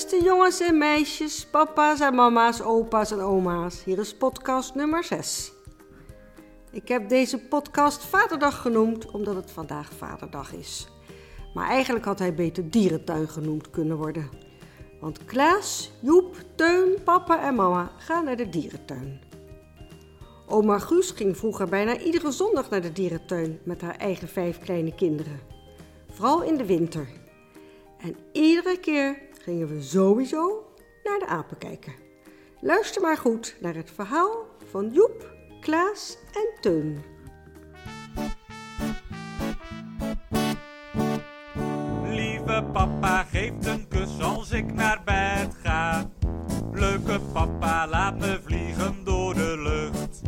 Beste jongens en meisjes, papa's en mama's, opa's en oma's, hier is podcast nummer 6. Ik heb deze podcast Vaderdag genoemd omdat het vandaag Vaderdag is. Maar eigenlijk had hij beter dierentuin genoemd kunnen worden. Want Klaas, Joep, Teun, papa en mama gaan naar de dierentuin. Oma Guus ging vroeger bijna iedere zondag naar de dierentuin met haar eigen vijf kleine kinderen. Vooral in de winter. En iedere keer gingen we sowieso naar de apen kijken. Luister maar goed naar het verhaal van Joep, Klaas en Teun. Lieve papa geeft een kus als ik naar bed ga. Leuke papa laat me vliegen door de lucht.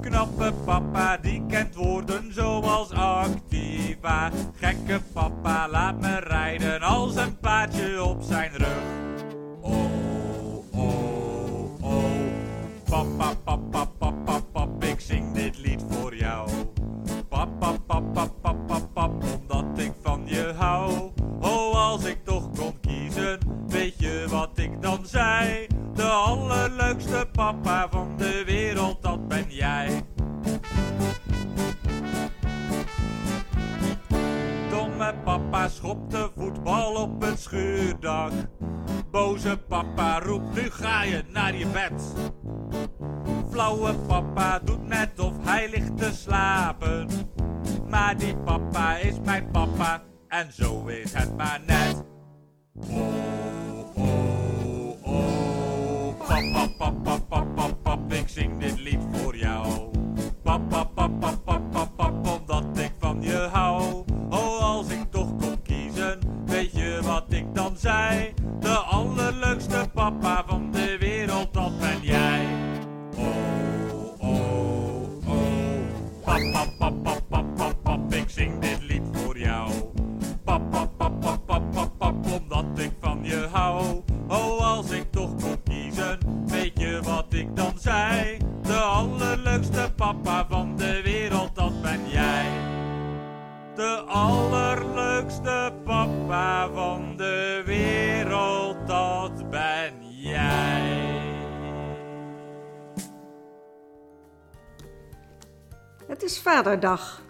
Knappe papa die kent woorden zoals activa. Gekke papa laat me rijden een paardje op zijn schuurdak. Boze papa roept, nu ga je naar je bed. Flauwe papa doet net of hij ligt te slapen. Maar die papa is mijn papa en zo is het maar net. Oh, oh, oh. Papa, papa, Het is Vaderdag.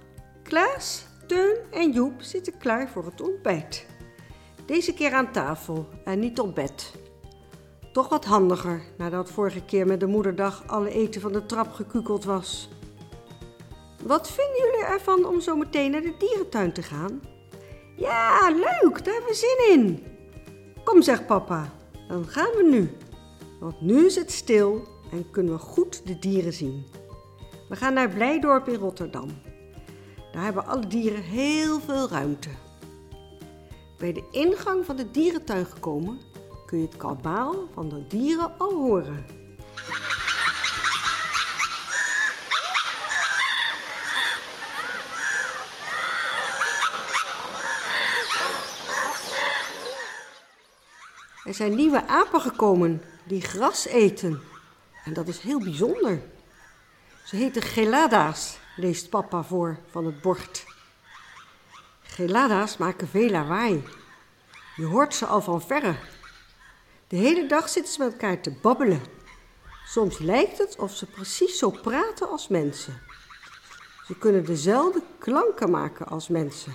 Klaas, Teun en Joep zitten klaar voor het ontbijt. Deze keer aan tafel en niet op bed. Toch wat handiger nadat vorige keer met de moederdag alle eten van de trap gekukeld was. Wat vinden jullie ervan om zo meteen naar de dierentuin te gaan? Ja, leuk, daar hebben we zin in. Kom, zegt papa, dan gaan we nu. Want nu is het stil en kunnen we goed de dieren zien. We gaan naar Blijdorp in Rotterdam. Daar hebben alle dieren heel veel ruimte. Bij de ingang van de dierentuin gekomen kun je het kabaal van de dieren al horen. Er zijn nieuwe apen gekomen die gras eten. En dat is heel bijzonder. Ze heten gelada's, leest papa voor van het bord. Gelada's maken veel lawaai. Je hoort ze al van verre. De hele dag zitten ze met elkaar te babbelen. Soms lijkt het of ze precies zo praten als mensen. Ze kunnen dezelfde klanken maken als mensen.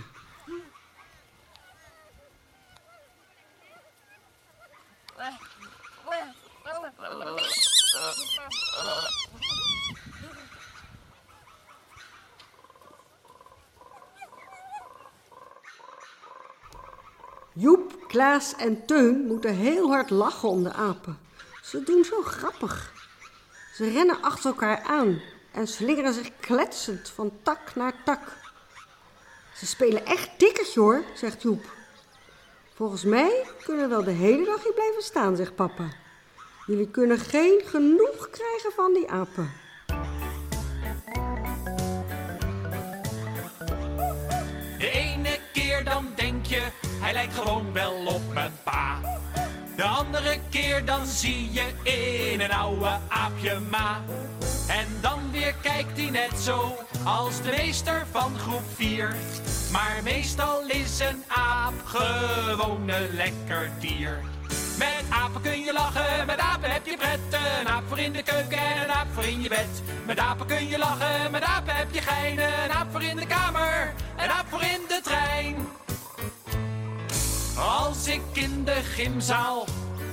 Joep, Klaas en Teun moeten heel hard lachen om de apen. Ze doen zo grappig. Ze rennen achter elkaar aan en slingeren zich kletsend van tak naar tak. Ze spelen echt tikkertje hoor, zegt Joep. Volgens mij kunnen we wel de hele dag hier blijven staan, zegt papa. Jullie kunnen geen genoeg krijgen van die apen. De ene keer dan denk je, hij lijkt gewoon wel op mijn pa. De andere keer dan zie je in een oude aapje ma. En dan weer kijkt hij net zo als de meester van groep 4. Maar meestal is een aap gewoon een lekker dier. Met apen kun je lachen, met apen heb je pret. Een aap voor in de keuken en een aap voor in je bed. Met apen kun je lachen, met apen heb je geinen. Een aap voor in de kamer, een aap voor in de trein. Als ik in de gymzaal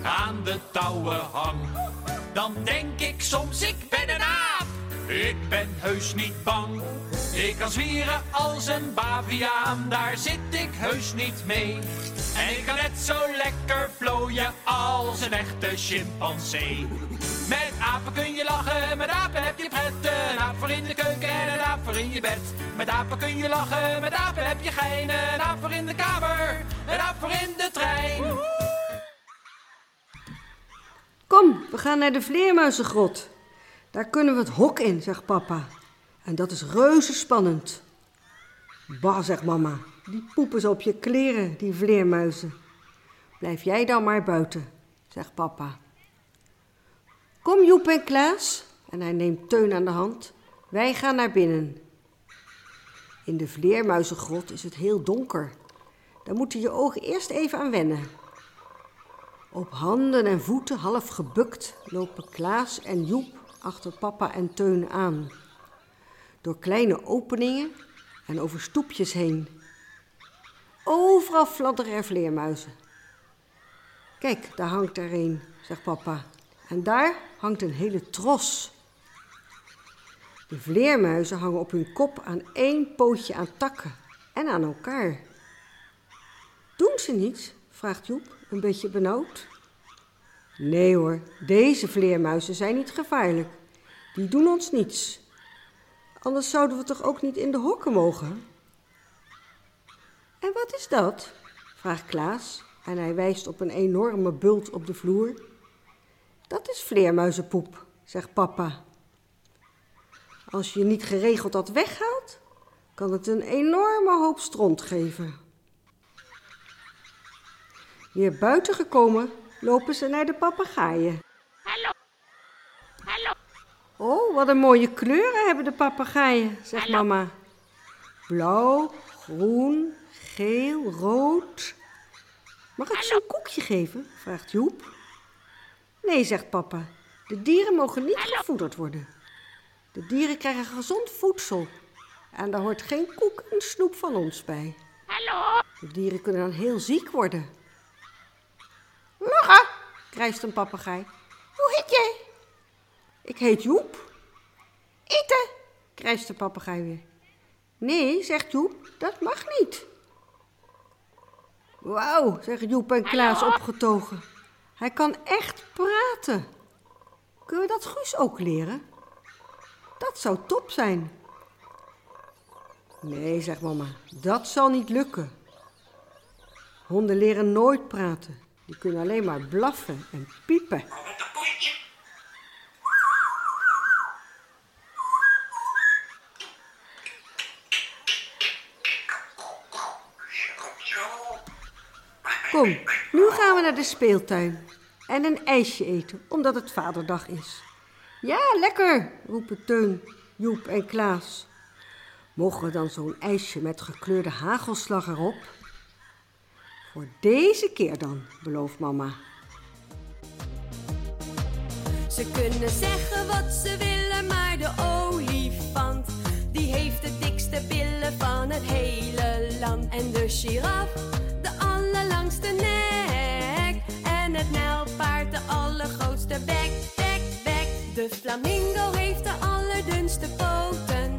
aan de touwen hang, dan denk ik soms ik ben een aap. Ik ben heus niet bang. Ik kan zwieren als een baviaan, daar zit ik heus niet mee. En ik kan net zo lekker vlooien als een echte chimpansee. Met apen kun je lachen, met apen heb je pret. Een aap voor in de keuken en een aap voor in je bed. Met apen kun je lachen, met apen heb je geinen. Een voor in de kamer, een aap voor in de trein. Kom, we gaan naar de vleermuizengrot. Daar kunnen we het hok in, zegt papa. En dat is reuze spannend. Bah, zegt mama, die poepen ze op je kleren, die vleermuizen. Blijf jij dan maar buiten, zegt papa. Kom Joep en Klaas, en hij neemt Teun aan de hand. Wij gaan naar binnen. In de vleermuizengrot is het heel donker. Daar moeten je ogen eerst even aan wennen. Op handen en voeten, half gebukt, lopen Klaas en Joep achter papa en Teun aan. Door kleine openingen en over stoepjes heen. Overal fladderen er vleermuizen. Kijk, daar hangt er een, zegt papa. En daar hangt een hele tros. De vleermuizen hangen op hun kop aan één pootje aan takken en aan elkaar. Doen ze niets? vraagt Joep, een beetje benauwd. Nee hoor, deze vleermuizen zijn niet gevaarlijk. Die doen ons niets. Anders zouden we toch ook niet in de hokken mogen? En wat is dat? vraagt Klaas en hij wijst op een enorme bult op de vloer. Dat is vleermuizenpoep, zegt papa. Als je niet geregeld dat weghaalt, kan het een enorme hoop stront geven. Weer buiten gekomen, lopen ze naar de papegaaien. Hallo. Hallo. Oh, wat een mooie kleuren hebben de papegaaien, zegt mama. Blauw, groen, geel, rood. Mag ik ze een koekje geven? vraagt Joep. Nee, zegt papa. De dieren mogen niet gevoederd worden. De dieren krijgen gezond voedsel. En daar hoort geen koek en snoep van ons bij. Hallo. De dieren kunnen dan heel ziek worden. Lachen, krijst een papegaai. Hoe heet jij? Ik heet Joep. Eten, krijst de papegaai weer. Nee, zegt Joep, dat mag niet. Wauw, zeggen Joep en Klaas opgetogen. Hij kan echt praten. Kunnen we dat Guus ook leren? Dat zou top zijn. Nee, zegt mama, dat zal niet lukken. Honden leren nooit praten. Die kunnen alleen maar blaffen en piepen. Kom, nu gaan we naar de speeltuin en een ijsje eten, omdat het vaderdag is. Ja, lekker, roepen Teun, Joep en Klaas. Mogen we dan zo'n ijsje met gekleurde hagelslag erop? Voor deze keer dan, belooft mama. Ze kunnen zeggen wat ze willen, maar de olifant die heeft de dikste billen van het hele land. En de giraf de allerlangste nek. Het nijlpaard de allergrootste bek, bek, bek. De flamingo heeft de allerdunste poten.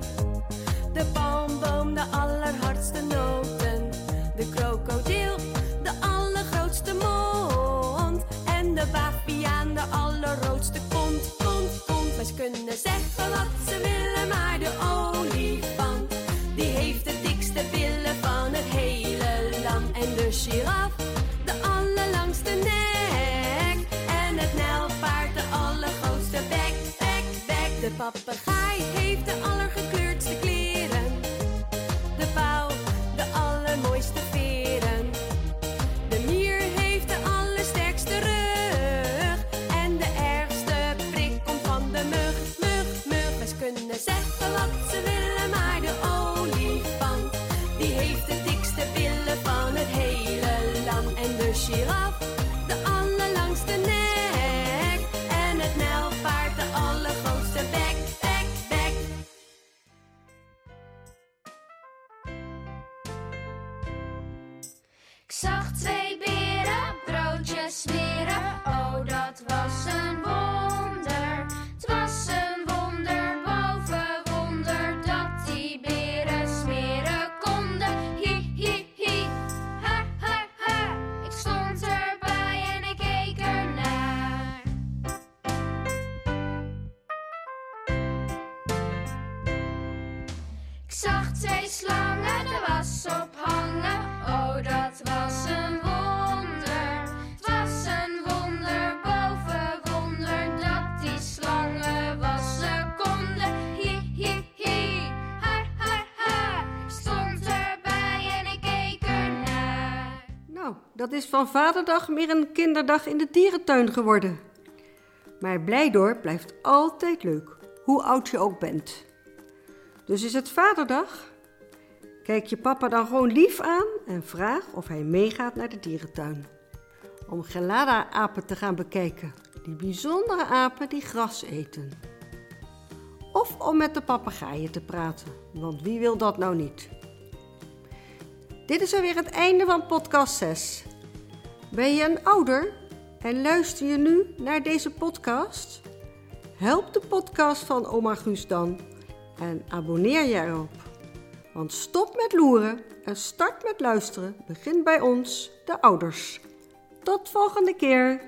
De palmboom de allerhardste noten. De krokodil de allergrootste mond. En de baviaan de allerroodste kont, kont, kont. Ze kunnen zeggen wat ze willen, maar de olifant die heeft de dikste billen van het hele land. En de giraf papegaai heeft de allergekleurdste kleren. De pauw de allermooiste veren. De mier heeft de allersterkste rug. En de ergste prik komt van de mug. Mug, mug. Ze kunnen zeggen wat ze willen, maar de olifant die heeft de dikste billen van het hele land. En de giraf de allerlangste nek. De was ophangen. Oh, dat was een wonder. Het was een wonder boven wonder dat die slangen wassen konden. Hi, hi, hi. Ha, ha, ha. Stond erbij en ik keek ernaar. Nou, dat is van Vaderdag meer een kinderdag in de dierentuin geworden. Maar Blijdorp blijft altijd leuk, hoe oud je ook bent. Dus is het Vaderdag? Kijk je papa dan gewoon lief aan en vraag of hij meegaat naar de dierentuin. Om gelada-apen te gaan bekijken, die bijzondere apen die gras eten. Of om met de papegaaien te praten, want wie wil dat nou niet? Dit is alweer het einde van podcast 6. Ben je een ouder en luister je nu naar deze podcast? Help de podcast van Oma Guus dan en abonneer je erop. Want stop met loeren en start met luisteren begint bij ons, de ouders. Tot volgende keer.